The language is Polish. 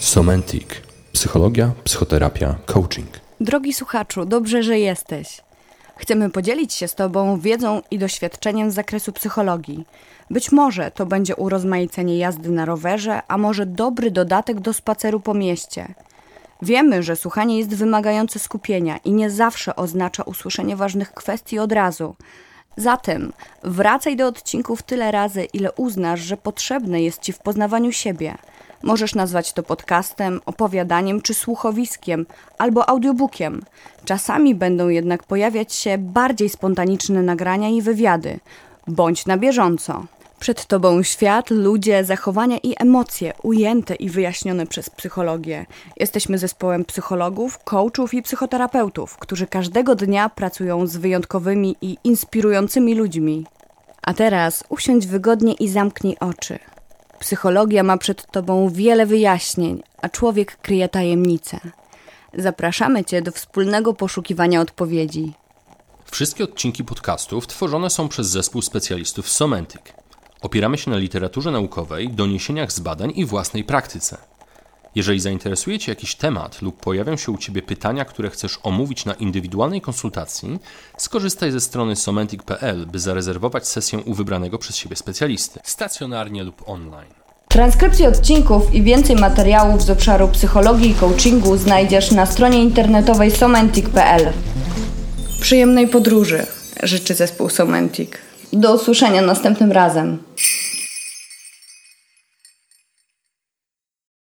Somentic. Psychologia, psychoterapia, coaching. Drogi słuchaczu, dobrze, że jesteś. Chcemy podzielić się z Tobą wiedzą i doświadczeniem z zakresu psychologii. Być może to będzie urozmaicenie jazdy na rowerze, a może dobry dodatek do spaceru po mieście. Wiemy, że słuchanie jest wymagające skupienia i nie zawsze oznacza usłyszenie ważnych kwestii od razu. Zatem wracaj do odcinków tyle razy, ile uznasz, że potrzebne jest Ci w poznawaniu siebie. Możesz nazwać to podcastem, opowiadaniem czy słuchowiskiem, albo audiobookiem. Czasami będą jednak pojawiać się bardziej spontaniczne nagrania i wywiady. Bądź na bieżąco. Przed Tobą świat, ludzie, zachowania i emocje ujęte i wyjaśnione przez psychologię. Jesteśmy zespołem psychologów, coachów i psychoterapeutów, którzy każdego dnia pracują z wyjątkowymi i inspirującymi ludźmi. A teraz usiądź wygodnie i zamknij oczy. Psychologia ma przed Tobą wiele wyjaśnień, a człowiek kryje tajemnice. Zapraszamy Cię do wspólnego poszukiwania odpowiedzi. Wszystkie odcinki podcastów tworzone są przez zespół specjalistów Somentic. Opieramy się na literaturze naukowej, doniesieniach z badań i własnej praktyce. Jeżeli zainteresuje Cię jakiś temat lub pojawią się u Ciebie pytania, które chcesz omówić na indywidualnej konsultacji, skorzystaj ze strony somentic.pl, by zarezerwować sesję u wybranego przez siebie specjalisty, stacjonarnie lub online. Transkrypcje odcinków i więcej materiałów z obszaru psychologii i coachingu znajdziesz na stronie internetowej somentic.pl. Przyjemnej podróży życzy zespół Somentic. Do usłyszenia następnym razem.